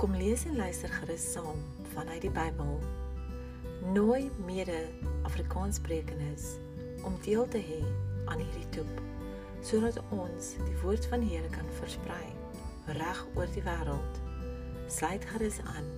Kom lees en luister gerus saam vanuit die Bybel. Nooi mede Afrikaanssprekendes om deel te hê aan hierdie toep sodat ons die woord van die Here kan versprei reg oor die wêreld. Sluit gerus aan